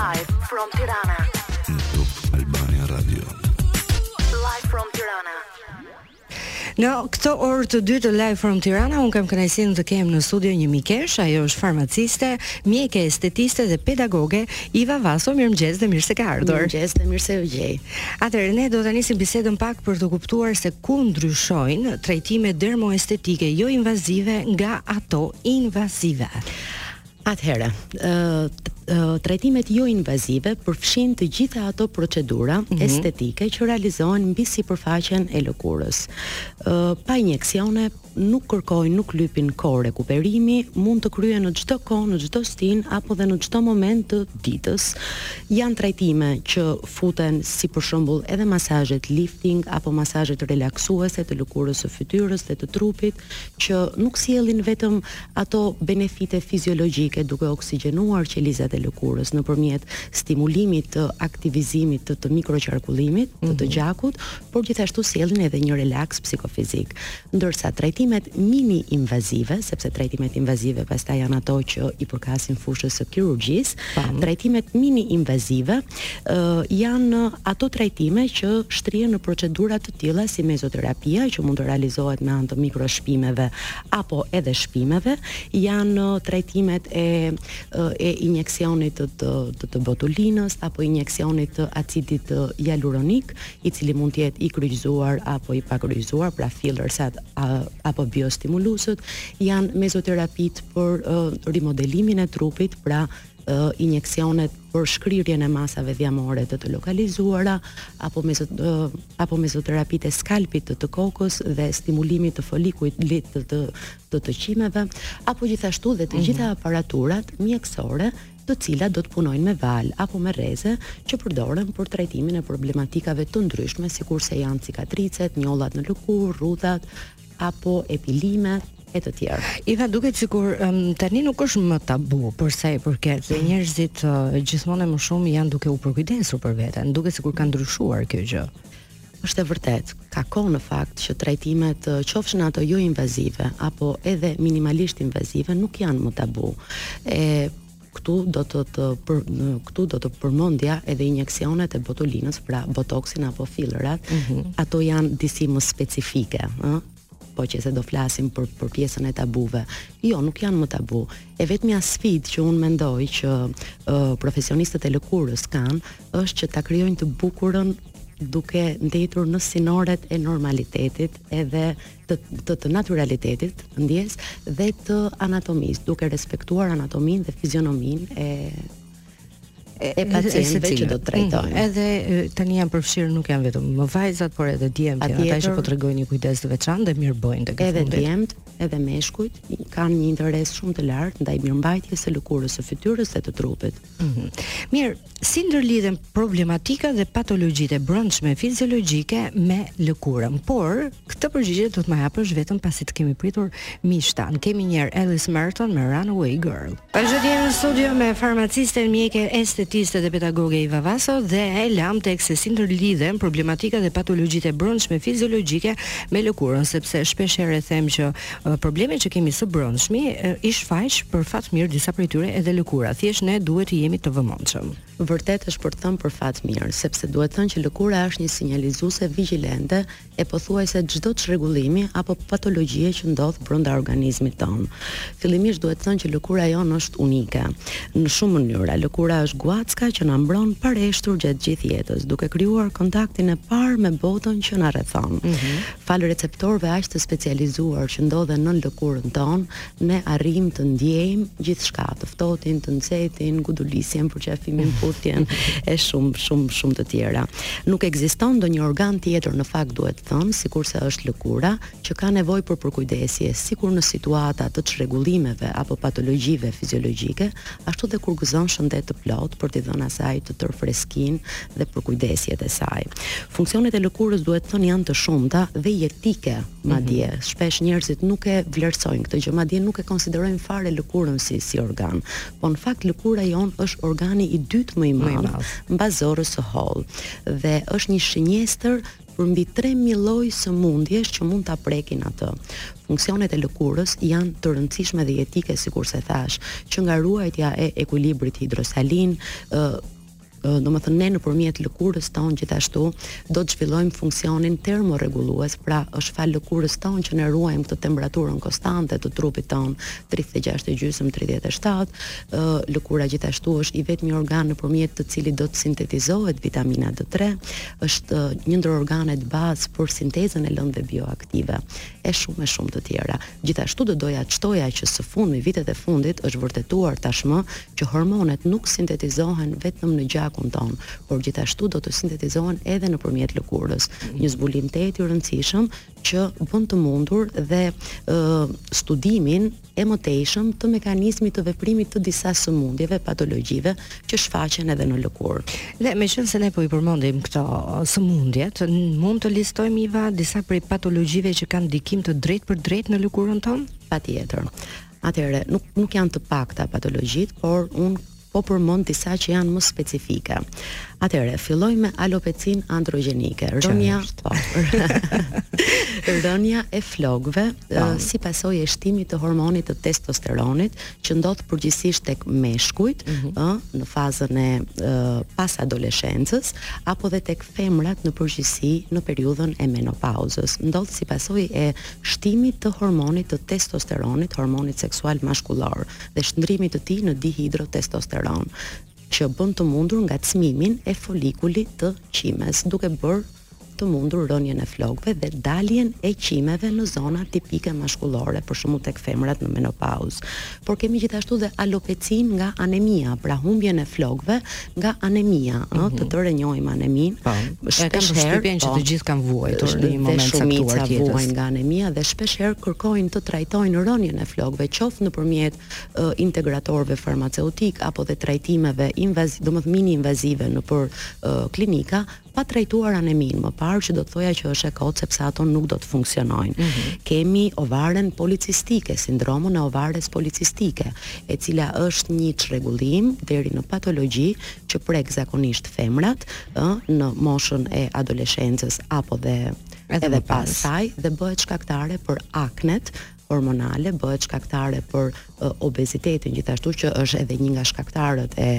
Live from Tirana. Top Albania Radio. Live from Tirana. Në këtë orë të dytë të Live from Tirana, unë kam kënaqësinë të kem në studio një mikesh, ajo është farmaciste, mjeke estetiste dhe pedagoge, Iva Vaso, mirëmëngjes dhe mirë se ke ardhur. Mirëmëngjes dhe mirë se u gjej. Atëherë ne do ta nisim bisedën pak për të kuptuar se ku ndryshojnë trajtimet dermoestetike jo invazive nga ato invazive. Atëherë, trajtimet joinvazive përfshijnë të gjitha ato procedura mm -hmm. estetike që realizohen mbi sipërfaqen e lëkurës. Pa injeksione nuk kërkojnë, nuk lypin kohë rekuperimi, mund të kryhen në çdo kohë, në çdo stinë apo dhe në çdo moment të ditës. Janë trajtime që futen si për shembull edhe masazhet lifting apo masazhet relaksuese të lëkurës së fytyrës dhe të trupit. që nuk sjellin vetëm ato benefite fiziologjike duke oksigjenuar qelizat e lëkurës nëpërmjet stimulimit të aktivizimit të të mikroqarkullimit të të gjakut, por gjithashtu sjellin edhe një relaks psikofizik. Ndërsa trajtimet mini-invazive, sepse trajtimet invazive pastaj janë ato që i përkasin fushës së kirurgjisë, trajtimet mini-invazive janë ato trajtime që shtrihen në procedura të tilla si mezoterapia që mund të realizohet me anë të mikroshpimeve apo edhe shpimeve, janë trajtimet e e injeksionit të të, të, të botulinës apo injeksionit të acidit hialuronik, i cili mund të jetë i kryqëzuar apo i pakryqëzuar, pra fillerësat apo biostimuluesit, janë mezoterapitë për uh, rimodelimin e trupit, pra injeksionet për shkrirjen e masave dhjamore të të lokalizuara apo mezo, apo mezoterapitë e skalpit të të kokës dhe stimulimit të folikulit të të, të të qimeve, apo gjithashtu dhe të mhm. gjitha aparaturat mjekësore të cilat do të punojnë me valë apo me rreze që përdoren për trajtimin e problematikave të ndryshme, sikurse janë cikatricet, njollat në lëkurë, rrudhat apo epilime e të tjerë. Iva duket sikur um, tani nuk është më tabu për sa i përket dhe njerëzit uh, gjithmonë e më shumë janë duke u përkujdesur për veten. Duket sikur ka ndryshuar kjo gjë. Është e vërtetë, ka kohë në fakt që trajtimet uh, qofshin ato jo invazive apo edhe minimalisht invazive nuk janë më tabu. E Këtu do të të për, këtu do të përmendja edhe injeksionet e botulinës, pra botoksin apo fillerat. Mm -hmm. Ato janë disi më specifike, ëh, po qe se do flasim për për pjesën e tabuve. Jo, nuk janë më tabu. E vetmja sfidë që unë mendoj që uh, profesionistët e lëkurës kanë është që ta krijojnë të bukurën duke mbetur në sinoret e normalitetit edhe të të, të natyralitetit, ndjesisë dhe të anatomisë, duke respektuar anatominë dhe fizionominë e e pacientëve që do të trajtojnë. Mm, edhe tani janë përfshirë nuk janë vetëm më vajzat, por edhe djemt, ata që po tregojnë një kujdes të veçantë dhe mirë bëjnë tek Edhe djemt, edhe meshkujt kanë një interes shumë të lartë ndaj mirëmbajtjes së lëkurës së fytyrës dhe të trupit. Mhm. Mirë, si ndërlidhen problematikat dhe patologjitë e brendshme fiziologjike me lëkurën? Por, këtë përgjigje do të ma japësh vetëm pasi të kemi pritur mishtan. Kemi një herë Alice Merton me Runaway Girl. Vazhdojmë në studio me farmacisten, mjeke, estetiste dhe pedagoge Iva Vaso dhe e lamë tek se si ndërlidhen problematikat dhe patologjitë e brendshme fiziologjike me lëkurën, sepse shpesh herë them që Problemet që kemi së brendshmi i shfaq për fat mirë disa prej tyre edhe lëkura. Thjesht ne duhet të jemi të vëmendshëm. Vërtet është për të thënë për fat mirë, sepse duhet thënë që lëkura është një sinjalizuese vigjilente e pothuajse çdo çrregullimi apo patologjie që ndodh brenda organizmit tonë. Fillimisht duhet thënë që lëkura jonë është unike në shumë mënyra. Lëkura është guacka që na mbron pareshtur gjatë gjithë jetës, duke krijuar kontaktin e parë me botën që na rrethon. Mm -hmm. Falë receptorëve aq të specializuar që ndodhen nën lëkurën tonë, ne arrijmë të ndjejmë gjithçka, të ftohtin, të nxehtin, gudulisjen, përqafimin, puthjen e shumë, shumë, shumë të tjera. Nuk ekziston ndonjë organ tjetër në fakt duhet thënë, sikurse është lëkura, që ka nevojë për përkujdesje, si kur në situata të çrregullimeve apo patologjive fiziologjike, ashtu dhe kur gëzon shëndet të plotë për t'i dhënë asaj të tërë freskinë dhe përkujdesjet e saj. Funksionet e lëkurës duhet thënë janë të shumta dhe jetike madje. Mm -hmm. Shpesh njerëzit nuk e vlerësojnë këtë gjë, madje nuk e konsiderojnë fare lëkurën si si organ. Po në fakt lëkura jonë është organi i dytë më i madh mbas zorrës së hollë dhe është një shënjestër për mbi 3000 lloj sëmundjesh që mund ta prekin atë. Funksionet e lëkurës janë të rëndësishme dhe jetike sikurse thashë, që nga ruajtja e ekuilibrit hidrosalin, ë Domethënë ne nëpërmjet lëkurës tonë gjithashtu do të zhvillojmë funksionin termorregullues, pra është falë lëkurës tonë që ne ruajmë këtë temperaturën konstante të trupit tonë 36 e gjysmë, 37. Lëkura gjithashtu është i vetmi organ nëpërmjet të cilit do të sintetizohet vitamina D3, është një ndër organet bazë për sintezën e lëndëve bioaktive. e shumë e shumë të tjera. Gjithashtu do doja të shtoja që së fundmi vitet e fundit është vërtetuar tashmë që hormonet nuk sintetizohen vetëm në gjakun tonë, por gjithashtu do të sintetizohen edhe nëpërmjet lëkurës. Një zbulim tejet i rëndësishëm që bën të mundur dhe ë studimin e mëtejshëm të mekanizmit të veprimit të disa sëmundjeve, patologjive, që shfaqen edhe në lëkurë. Dhe meqënëse ne po i përmendim këto sëmundje, mund të listojmë Iva disa prej patologjive që kanë ndikim të drejtpërdrejtë në lëkurën tonë? Patjetër. Atëherë, nuk nuk janë të pakta patologjitë, por unë po përmend disa që janë më specifike. Atëherë, filloj me alopecinë androgjenike. Rënia, po. rënia e flokëve po. si pasojë e shtimit të hormonit të testosteronit që ndodh përgjithësisht tek meshkujt, ëh, mm -hmm. në fazën e pas adoleshencës apo dhe tek femrat në përgjithësi në periudhën e menopauzës. Ndodh si pasojë e shtimit të hormonit të testosteronit, hormonit seksual mashkullor. dhe shndërrimit të tij në dihidrotestosteron, që bën të mundur ngacmimin e folikulit të qimes, duke bërë të mundur rënien e flokëve dhe daljen e qimeve në zona tipike mashkullore, për shembull tek femrat në menopauzë. Por kemi gjithashtu dhe alopecinë nga anemia, pra humbjen e flokëve nga anemia, ëh, mm -hmm. të tërë e njohim aneminë. Po. Shpesh kanë përshtypjen që po, të gjithë kanë vuajtur në një moment të caktuar të jetës. Vuajnë nga anemia dhe shpesh herë kërkojnë të trajtojnë rënien e flokëve, qoftë nëpërmjet uh, integratorëve farmaceutikë apo dhe trajtimeve invazive, domethënë mini invazive nëpër uh, klinika, pa trajtuar aneminë më parë që do të thoja që është e kotë sepse ato nuk do të funksionojnë. Mm -hmm. Kemi ovaren policistike, sindromën e ovares policistike, e cila është një çrregullim deri në patologji që prek zakonisht femrat, ë, në moshën e adoleshencës apo dhe edhe pas saj dhe bëhet shkaktare për aknet, hormonale bëhet shkaktare për obezitetin, gjithashtu që është edhe një nga shkaktarët e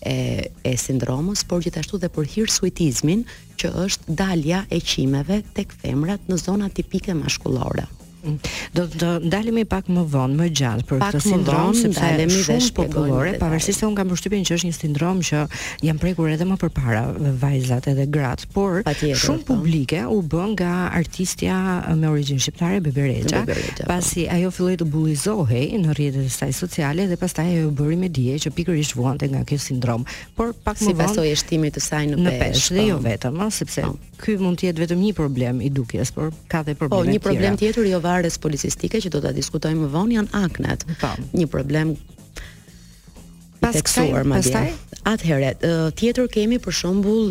e e sindromës, por gjithashtu dhe për hirsutizmin, që është dalja e qimeve tek femrat në zona tipike mashkullore. Mm. Do të ndalemi pak më vonë, më gjatë për këtë sindrom, sepse është shumë popullore, pavarësisht se unë kam përshtypjen që është një sindrom që janë prekur edhe më përpara vajzat edhe gratë por shumë po. publike u bë nga artistja me origjinë shqiptare Bebe Rexha, po. pasi ajo filloi të bullizohej në rrjetet e saj sociale dhe pastaj ajo bëri me dije që pikërisht vuante nga kjo sindrom, por pak më vonë si pasojë e shtimit të saj në, në peshë, dhe jo po. vetëm, ëh, sepse po. ky mund të jetë vetëm një problem i dukjes, por ka dhe probleme tjera. Po, një problem tjetër i ovares policistike që do ta diskutojmë më vonë janë aknet. Një problem I theksuar madje. Atëherë, tjetër kemi për shembull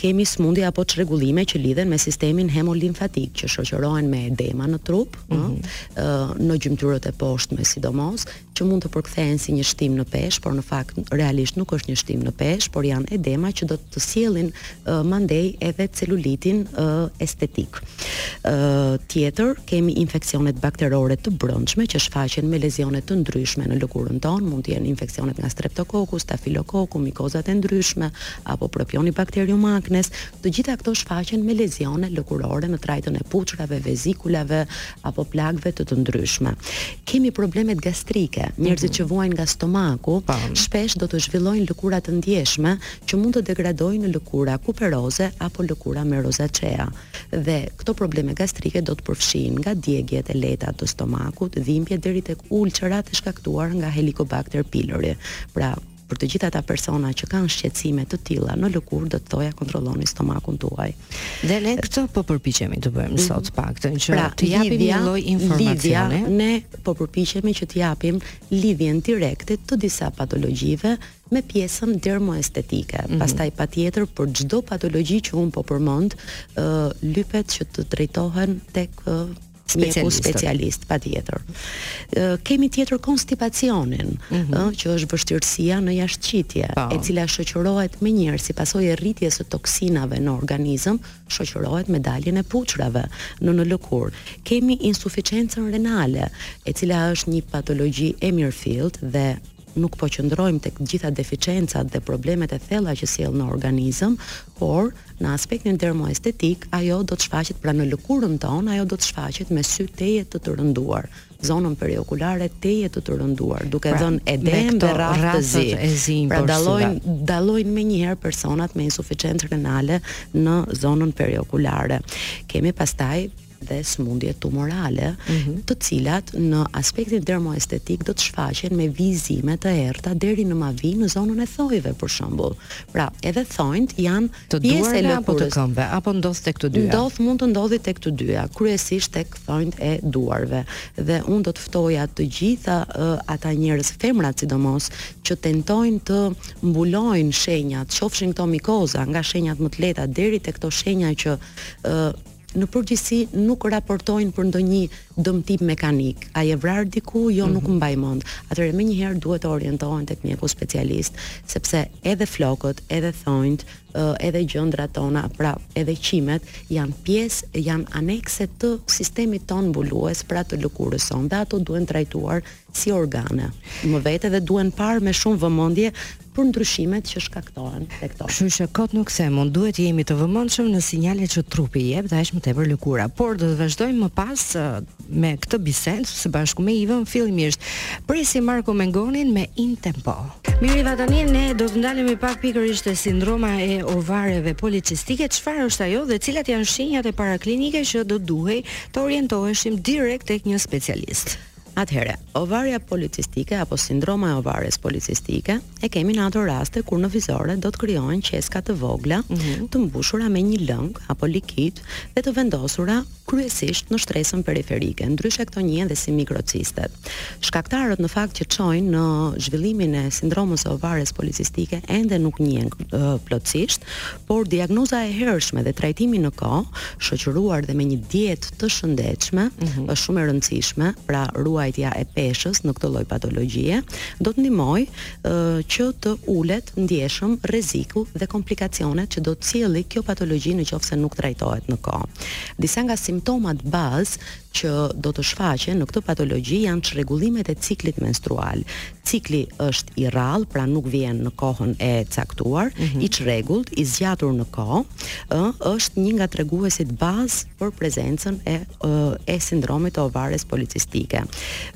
kemi smundje apo çrregullime që lidhen me sistemin hemolimfatik që shoqërohen me edema në trup, mm -hmm. në, në gjymtyrët e poshtme sidomos, që mund të përkthehen si një shtim në peshë, por në fakt realisht nuk është një shtim në peshë, por janë edema që do të sjellin mandej edhe celulitin estetik. Tjetër, kemi infeksionet bakterore të brendshme që shfaqen me lezione të ndryshme në lëkurën tonë, mund të jenë infeksionet nga streptokoku, stafilokoku, mikozat e ndryshme apo Propionibacterium acnes, të gjitha këto shfaqen me lezione lëkurore në trajtën e puçrave, vezikulave apo plagëve të të ndryshme. Kemi problemet gastrike, njerëzit që vuajnë nga stomaku, shpesh do të zhvillojnë lëkura të ndjeshme që mund të degradojnë në lëkura kuperoze apo lëkura me rozacea dhe këto probleme gastrike do të përfshijnë nga djegiet e lehta të stomakut, dhimbje deri tek ulçerat e shkaktuar nga Helicobacter pylori. Pra, për të gjithë ata persona që kanë shqetësime të tilla në lëkurë do të thoja kontrolloni stomakun tuaj. Dhe ne këtë po përpiqemi të bëjmë mhm. sot, të paktën që pra, të japim një lloj informacioni. Ne po përpiqemi që të japim lidhjen direkte të disa patologjive me pjesën dermoestetike, pastaj patjetër për çdo patologji që unë po përmend, ë lypet që të drejtohen tek mjeku specialist patjetër. Ë kemi tjetër konstipacionin, ë mm -hmm. që është vështirësia në jashtëqitje, po. e cila shoqërohet menjëherë si pasojë e rritjes së toksinave në organizëm, shoqërohet me daljen e puçrave në në lëkurë. Kemi insuficiencën renale, e cila është një patologji e mirëfilltë dhe Nuk po qëndrojmë tek gjitha deficiencat dhe problemet e thella që sjell në organizëm, por në aspektin dermoestetik ajo do të shfaqet pra në lëkurën tonë ajo do të shfaqet me sy tejet të të rënduar, zonën periokulare tejet të të rënduar, duke pra, dhënë edemë dhe rrathë të zi. Zi pra dallojnë dallojnë menjëherë personat me insuficiencë renale në zonën periokulare. Kemi pastaj dhe sëmundje tumorale, të cilat në aspektin dermoestetik do të shfaqen me vijëzime të errëta deri në mavi në zonën e thonjve për shembull. Pra, edhe thonjtë janë pjesë e lëkurës. Apo të këmbëve, apo ndodh tek të dyja. Ndodh, mund të ndodhë tek të dyja, kryesisht tek thonjtë e duarve. Dhe unë do të ftoja të gjitha ata njerëz, femrat sidomos, që tentojnë të mbulojnë shenjat, qofshin këto mikoza nga shenjat më të lehta deri tek këto shenja që në përgjithësi nuk raportojnë për ndonjë dëmtim mekanik. A je vrarë diku? Jo, mm -hmm. nuk mhm. mbaj mend. Atëherë menjëherë duhet të orientohen tek mjeku specialist, sepse edhe flokët, edhe thonjtë, edhe gjëndrat tona, pra edhe qimet janë pjesë, janë anekse të sistemit tonë mbulues, pra të lëkurës sonë dhe ato duhen trajtuar si organe. Më vete dhe duhen parë me shumë vëmendje për ndryshimet që shkaktohen tek to. Kështu që kot nuk them unë, duhet të jemi të vëmendshëm në sinjalet që trupi jep dhe aq më tepër lëkura. Por do të vazhdojmë më pas me këtë bisedë së bashku me Ivën, fillimisht kemi Marko Mengonin me In Tempo. Mirë Iva tani ne do të ndalemi pak pikërisht te sindroma e ovareve policistike, çfarë është ajo dhe cilat janë shenjat e para klinike që do duhej të orientoheshim direkt tek një specialist. Atëherë, ovarja policistike apo sindroma e ovares policistike e kemi në ato raste kur në vezore do të krijohen qeska të vogla, mm -hmm. të mbushura me një lëng apo likid dhe të vendosura kryesisht në shtresën periferike. Ndryshe këto njihen dhe si mikrocistet. Shkaktarët në fakt që çojnë në zhvillimin e sindromës së ovares policistike ende nuk njihen plotësisht, por diagnoza e hershme dhe trajtimi në kohë, shoqëruar dhe me një dietë të shëndetshme, mm -hmm. është shumë e rëndësishme, pra ruajtja e peshës në këtë lloj patologjie do të ndihmojë që të ulet ndjeshëm rreziku dhe komplikacionet që do të sjellë kjo patologji në qoftë se nuk trajtohet në kohë. Disa nga simptomat bazë që do të shfaqen në këtë patologji janë çrregullimet e ciklit menstrual, cikli është i rrallë, pra nuk vjen në kohën e caktuar, mm -hmm. i çrregullt, i zgjatur në kohë, ë është një nga treguesit bazë për prezencën e e sindromit të ovares policistike.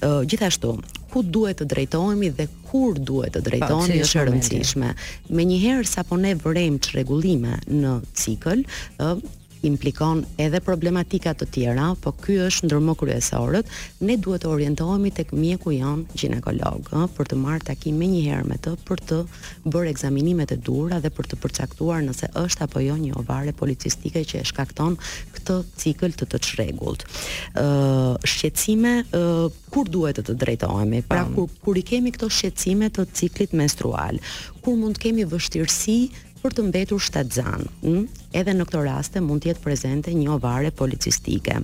Ë gjithashtu, ku duhet të drejtohemi dhe kur duhet të drejtohemi është e rëndësishme. Menjëherë sapo ne vërejmë çrregullime në cikël, ë implikon edhe problematika të tjera, po ky është ndër më kryesorët, ne duhet të orientohemi tek mjeku jonë gjinekolog, ë, për të marrë takim menjëherë me të për të bërë ekzaminimet e duhura dhe për të përcaktuar nëse është apo jo një ovare policistike që e shkakton këtë cikël të të çrregullt. ë shqetësime ë kur duhet të të drejtohemi? Pra kur kur i kemi këto shqetësime të ciklit menstrual, kur mund të kemi vështirësi për të mbetur shtatzan. Ëh, edhe në këto raste mund të jetë prezente një ovare policistike.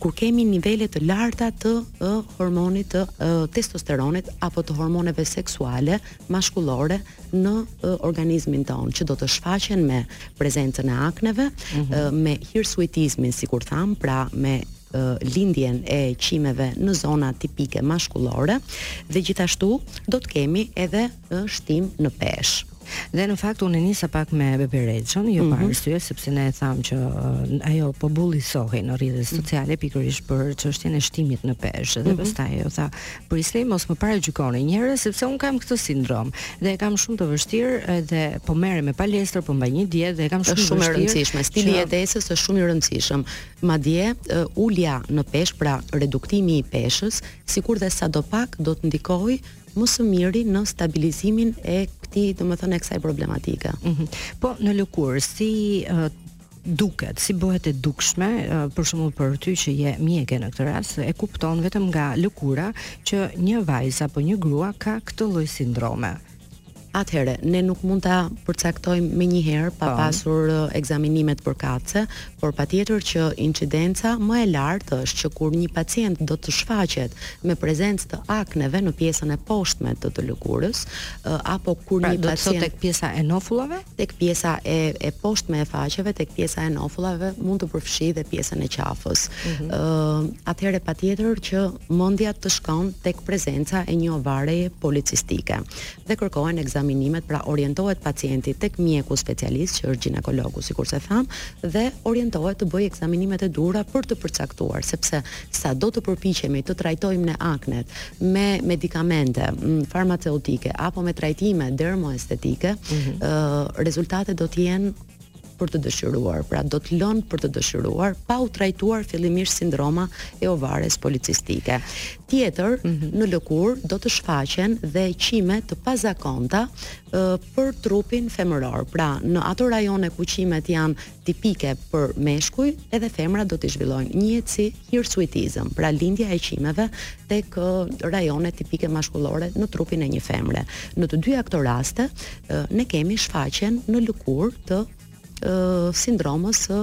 Kur kemi nivele të larta të ë, hormonit të ë, testosteronit apo të hormoneve seksuale mashkullore në ë, organizmin tonë, që do të shfaqen me prezencën e akneve, mm -hmm. ë, me hirsuitizmin, sikur thamë, pra me lindjen e qimeve në zona tipike mashkullore dhe gjithashtu do të kemi edhe shtim në peshë. Dhe në fakt unë nisa pak me Bebe Rexhën, jo mm -hmm. pa mhm. arsye, sepse ne e thamë që uh, ajo po bullisohej në rrjetet mhm. sociale pikërisht për çështjen e shtimit në peshë dhe mm -hmm. pastaj ajo tha, "Prisni mos më paragjykoni njerëz sepse unë kam këtë sindrom dhe e kam shumë të vështirë edhe po merrem me palestër, po mbaj një dietë dhe e kam shumë, shumë të vështirë." Është shumë e rëndësishme. Stili i jetesës është shumë i rëndësishëm. Madje uh, ulja në peshë, pra reduktimi i peshës, sikur dhe sadopak do të ndikojë më së miri në stabilizimin e këtij, domethënë e kësaj problematike. Mm -hmm. Po në lëkurë si uh, duket, si bëhet e dukshme, uh, për shembull për ty që je mjeke në këtë rast, e kupton vetëm nga lëkura që një vajzë apo një grua ka këtë lloj sindrome. Atëherë, ne nuk mund ta përcaktojmë menjëherë pa po. pasur ekzaminimet përkatëse, por patjetër që incidenca më e lartë është që kur një pacient do të shfaqet me prezencë të akneve në pjesën e poshtme të të lëkurës, apo kur pra, një pacient tek pjesa e nofullave, tek pjesa e e poshtme e faqeve, tek pjesa e nofullave mund të përfshijë dhe pjesën e qafës. Ëh, mm -hmm. atëherë patjetër që mendja të shkon tek prezenca e një ovareje policistike. dhe kërkohen ekzaminimet, pra orientohet pacienti tek mjeku specialist që është gjinekologu sikurse thamë dhe orientohet të bëjë ekzaminimet e duhura për të përcaktuar, sepse sado të përpiqemi të trajtojmë ne aknet me medikamente farmaceutike apo me trajtime dermoestetike rezultatet do të jenë për të dëshiruar, pra do të lënë për të dëshiruar pa u trajtuar fillimisht sindroma e ovares policistike. Tjetër, mm -hmm. në lëkurë do të shfaqen dhe qime të pazakonta uh, për trupin femëror. Pra, në ato rajone ku qimet janë tipike për meshkuj, edhe femra do të zhvillojnë njëjtësi Hirsuitizëm, pra lindja e qimeve tek rajone tipike mashkullore në trupin e një femre. Në të dyja këto raste, ne kemi shfaqjen në lëkurë të sindromës së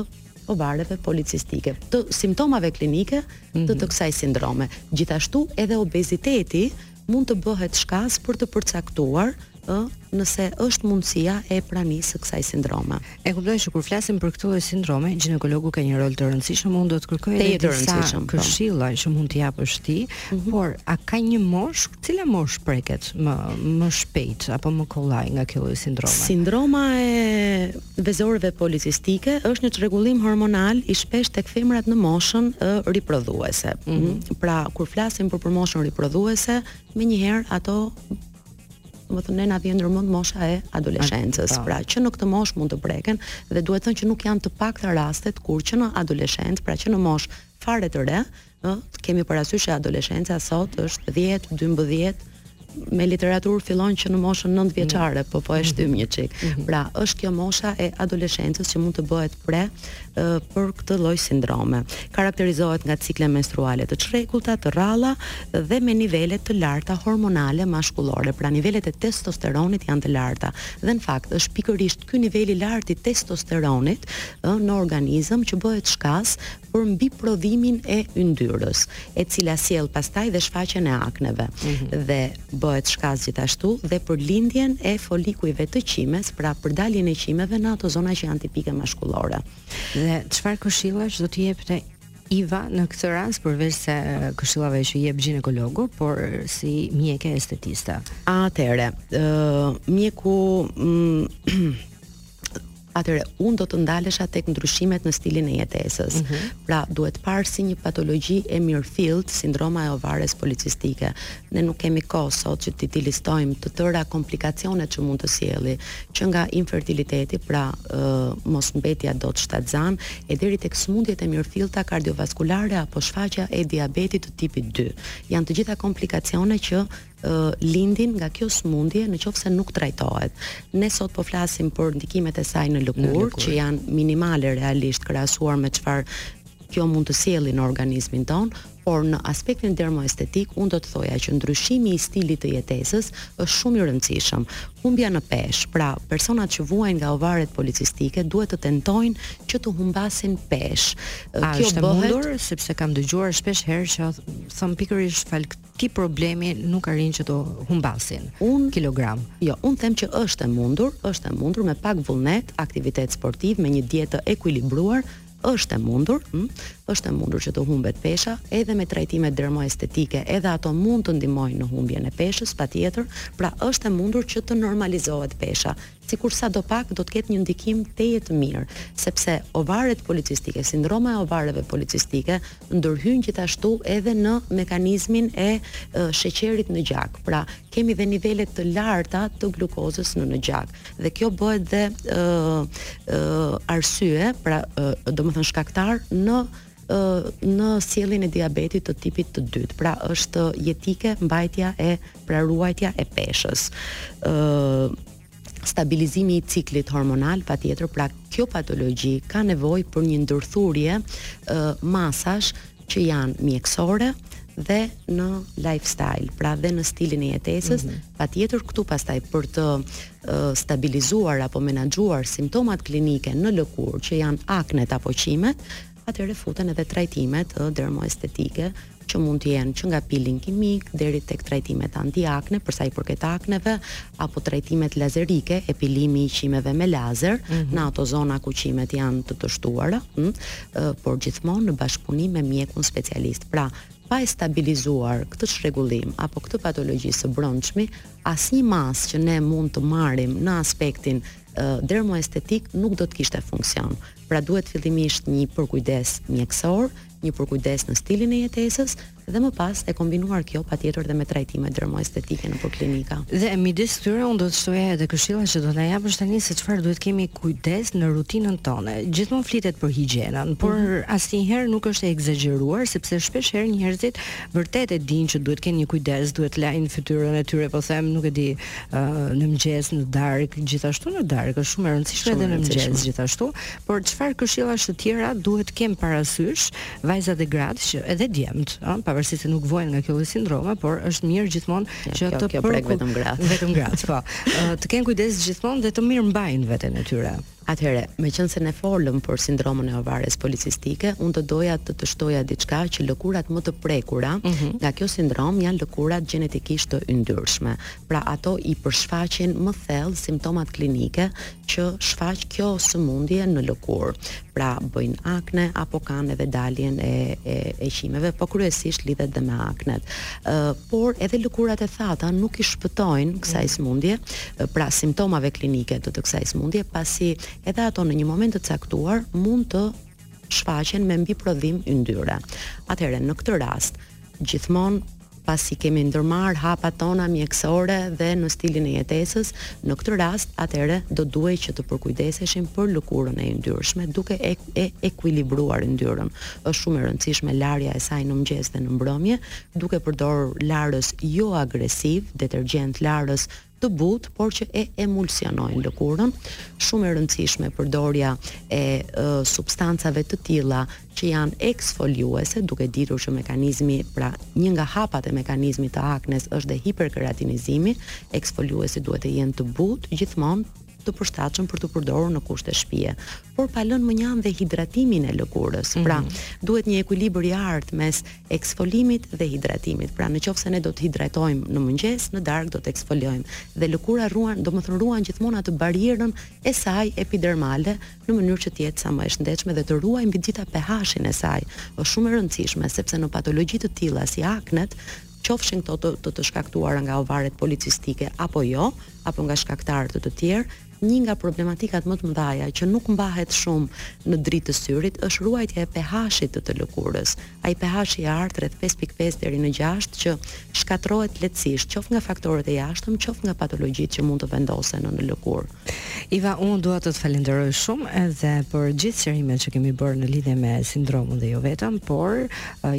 ovareve policistike, të simptomave klinike të të mhm. kësaj sindrome. Gjithashtu edhe obeziteti mund të bëhet shkas për të përcaktuar ë nëse është mundësia e pranisë së kësaj sindrome. E kuptoj që kur flasim për këtë lloj sindrome, gjinekologu ka një rol të rëndësishëm, unë do të kërkoj edhe disa po. këshilla që mund t'i japësh ti, mm -hmm. por a ka një moshë, cila moshë preket më më shpejt apo më kollaj nga kjo lloj sindrome? Sindroma e vezoreve policistike është një çrregullim hormonal i shpeshtë tek femrat në moshën ë riprodhuese. Mm -hmm. Pra, kur flasim për për moshën riprodhuese, menjëherë domethënë ne na vjen ndërmend mosha e adoleshencës. Po. Pra, që në këtë moshë mund të preken dhe duhet thënë që nuk janë të pakta rastet kur që në adoleshencë, pra që në moshë fare të re, Ëh, kemi parasysh që adoleshenca sot është 10, 12, me literaturë fillon që në moshën 9 vjeçare, po po e shtym një çik. Mhm. Pra, është kjo mosha e adoleshencës që mund të bëhet pre uh, për këtë lloj sindrome. Karakterizohet nga cikle menstruale të çrregullta, të rralla dhe me nivele të larta hormonale mashkullore. Pra, nivelet e testosteronit janë të larta. Dhe në fakt, është pikërisht ky nivel i lartë i testosteronit uh, në organizëm që bëhet shkas për mbiprodhimin e yndyrës, e cila sjell pastaj dhe shfaqjen e akneve mm -hmm. dhe bëhet shkas gjithashtu dhe për lindjen e folikujve të qimes, pra për daljen e qimeve në ato zona që janë tipike mashkullore. Dhe çfarë këshillash do të jepte Iva në këtë rast përveçse këshillave që jep ginekologu, por si mjeke estetiste. Atëherë, ë mjeku atëherë unë do të ndalesha tek ndryshimet në stilin e jetesës. Mm -hmm. Pra, duhet parë si një patologji e mirëfilltë, sindroma e ovares policistike. Ne nuk kemi kohë sot që t'i listojmë të tëra komplikacionet që mund të sjelli, që nga infertiliteti, pra, ë, mosmbetja dot shtatzënë, e deri tek sëmundjet e mirëfillta kardiovaskulare apo shfaqja e diabetit të tipit 2. Janë të gjitha komplikacione që lindin nga kjo sëmundje në qoftë se nuk trajtohet. Ne sot po flasim për ndikimet e saj në lëkurë, që janë minimale realisht krahasuar me çfarë kjo mund të sjellë në organizmin tonë, por në aspektin dermoestetik unë do të thoja që ndryshimi i stilit të jetesës është shumë i rëndësishëm. Humbja në peshë, pra personat që vuajnë nga ovaret policistike duhet të tentojnë që të humbasin peshë. A kjo është e mundur sepse kam dëgjuar shpeshherë që thonë pikërisht falë këtij problemi nuk arrijnë që të humbasin kilogramë. Jo, unë them që është e mundur, është e mundur me pak vullnet, aktivitet sportiv, me një dietë të ekuilibruar, është e mundur, ëh, është e mundur që të humbet pesha edhe me trajtime dermoestetike, edhe ato mund të ndihmojnë në humbjen e peshës patjetër, pra është e mundur që të normalizohet pesha. sikur sadopak do të ketë një ndikim tejet të mirë, sepse ovaret policistike, sindroma e ovareve policistike ndërhyn gjithashtu edhe në mekanizmin e sheqerit në gjak. Pra, kemi dhe nivele të larta të glukozës në në gjak dhe kjo bëhet dhe ë ë arsye, pra ë domethënë shkaktar në në sjelljen e diabetit të tipit të dytë. Pra është jetike mbajtja e pra ruajtja e peshës. ë stabilizimi i ciklit hormonal patjetër pra kjo patologji ka nevojë për një ndërthurje ë masash që janë mjekësore dhe në lifestyle, pra dhe në stilin e jetesës, mm -hmm. patjetër këtu pastaj për të stabilizuar apo menaxhuar simptomat klinike në lëkurë që janë aknet apo qimet, atëherë futen edhe trajtimet ë dermoestetike që mund të jenë që nga peeling kimik deri tek trajtimet antiakne për sa i përket akneve apo trajtimet lazerike, epilimi i qimeve me lazer mm -hmm. në ato zona ku qimet janë të të shtuara, ë, mm, por gjithmonë në bashkëpunim me mjekun specialist. Pra, pa e stabilizuar këtë çrregullim apo këtë patologji së brendshmi, asnjë masë që ne mund të marrim në aspektin dermoestetik nuk do të kishte funksion. Pra duhet fillimisht një përkujdes mjekësor, një përkujdes në stilin e jetesës dhe më pas e kombinuar kjo patjetër dhe me trajtime dermoestetike nëpër klinika. Dhe midis këtyre unë do të shtoja edhe këshilla që do t'na japësh tani se çfarë duhet të kemi kujdes në rutinën tonë. Gjithmonë flitet për higjienën, por mhm. asnjëherë nuk është e ekzagjeruar sepse shpeshherë njerëzit Vërtet e dinë që duhet të kenë një kujdes, duhet të lajnë fytyrën e tyre, po them, nuk e di, ë në mëngjes, në darkë, gjithashtu në darkë, është shumë e rëndësishme edhe në mëngjes gjithashtu, por çfarë këshilla të tjera duhet të kenë parasysh vajzat e gratë që edhe djemt, ë, pavarësisht se nuk vuajnë nga kjo lloj sindrome, por është mirë gjithmonë ja, që të kjo, kjo prek vetëm gratë. Vetëm gratë, po. Ë, të kenë kujdes gjithmonë dhe të mirëmbajnë veten e tyre. Atëherë, meqenëse ne folëm për sindromën e ovares policistike, unë do doja të të shtoja diçka që lëkurat më të prekura nga kjo sindromë janë lëkurat gjenetikisht të yndyrshme. Pra ato i përshfaqin më thellë simptomat klinike që shfaq kjo sëmundje në lëkurë. Pra bëjnë akne apo kanë edhe daljen e e e qimeve, po kryesisht lidhet dhe me aknet. Ë por edhe lëkurat e thata nuk i shpëtojnë kësaj sëmundje, pra simptomave klinike të të kësaj sëmundje, pasi edhe ato në një moment të caktuar mund të shfaqen me mbiprodhim yndyre. Atëherë në këtë rast gjithmonë pasi kemi ndërmarrë hapat tona mjekësore dhe në stilin e jetesës, në këtë rast atëherë do duhej që të përkujdeseshim për lëkurën e yndyrshme duke e, e ekuilibruar yndyrën. Është shumë e rëndësishme larja e saj në mëngjes dhe në mbrëmje, duke përdorur larës jo agresivë, detergjentë larës të butë, por që e emulsionojnë lëkurën. Shumë e rëndësishme përdorja e substancave të tilla që janë eksfoliuese, duke ditur që mekanizmi, pra një nga hapat e mekanizmit të aknes është dhe hiperkeratinizimi, eksfoliuesit duhet të jenë të butë gjithmonë të përshtatshëm për t'u përdorur në kushte shtëpie. por pa lënë mënjanë dhe hidratimin e lëkurës. Mm -hmm. Pra, mhm. duhet një ekuilibër i artë mes eksfoliimit dhe hidratimit. Pra, në qoftë se ne do të hidratojmë në mëngjes, në darkë do të eksfoliojmë dhe lëkura ruan, domethënë ruan gjithmonë atë barrierën e saj epidermale në mënyrë që të jetë sa më e shëndetshme dhe të ruajë mbi gjitha pH-in e saj. Është shumë e rëndësishme sepse në patologji të tilla si aknet, qofshin këto të të, të shkaktuara nga ovaret policistike apo jo, apo nga shkaktarë të të tjerë, Një nga problematikat më të mëdhaja që nuk mbahet shumë në dritë të syrit është ruajtja e pH-it të të lëkurës. Ai pH i artë rreth pesë pikë pesë deri në gjashtë që shkatërrohet lehtësisht, qoftë nga faktorët e jashtëm, qoftë nga patologjitë që mund të vendosen në në lëkurë. Iva, unë dua të të falënderoj shumë edhe për gjithë sqarimet që kemi bërë në lidhje me sindromën dhe jo vetëm, por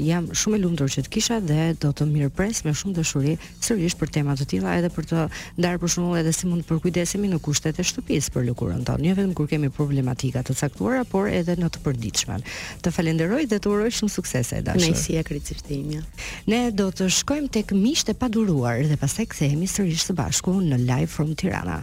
jam shumë e lumtur që të kisha dhe do të të mirëpres me shumë dashuri sërish për tema të tilla edhe për të ndarë për shembull edhe si mund të përkujdesemi në kushtet e shtëpisë për lëkurën tonë, jo vetëm kur kemi problematika të caktuara, por edhe në të përditshmen. Të falenderoj dhe të uroj shumë suksese e dashur. Kënaqësi e gjitha imja. Ne do të shkojmë tek miqtë e paduruar dhe pastaj kthehemi sërish së bashku në Live from Tirana.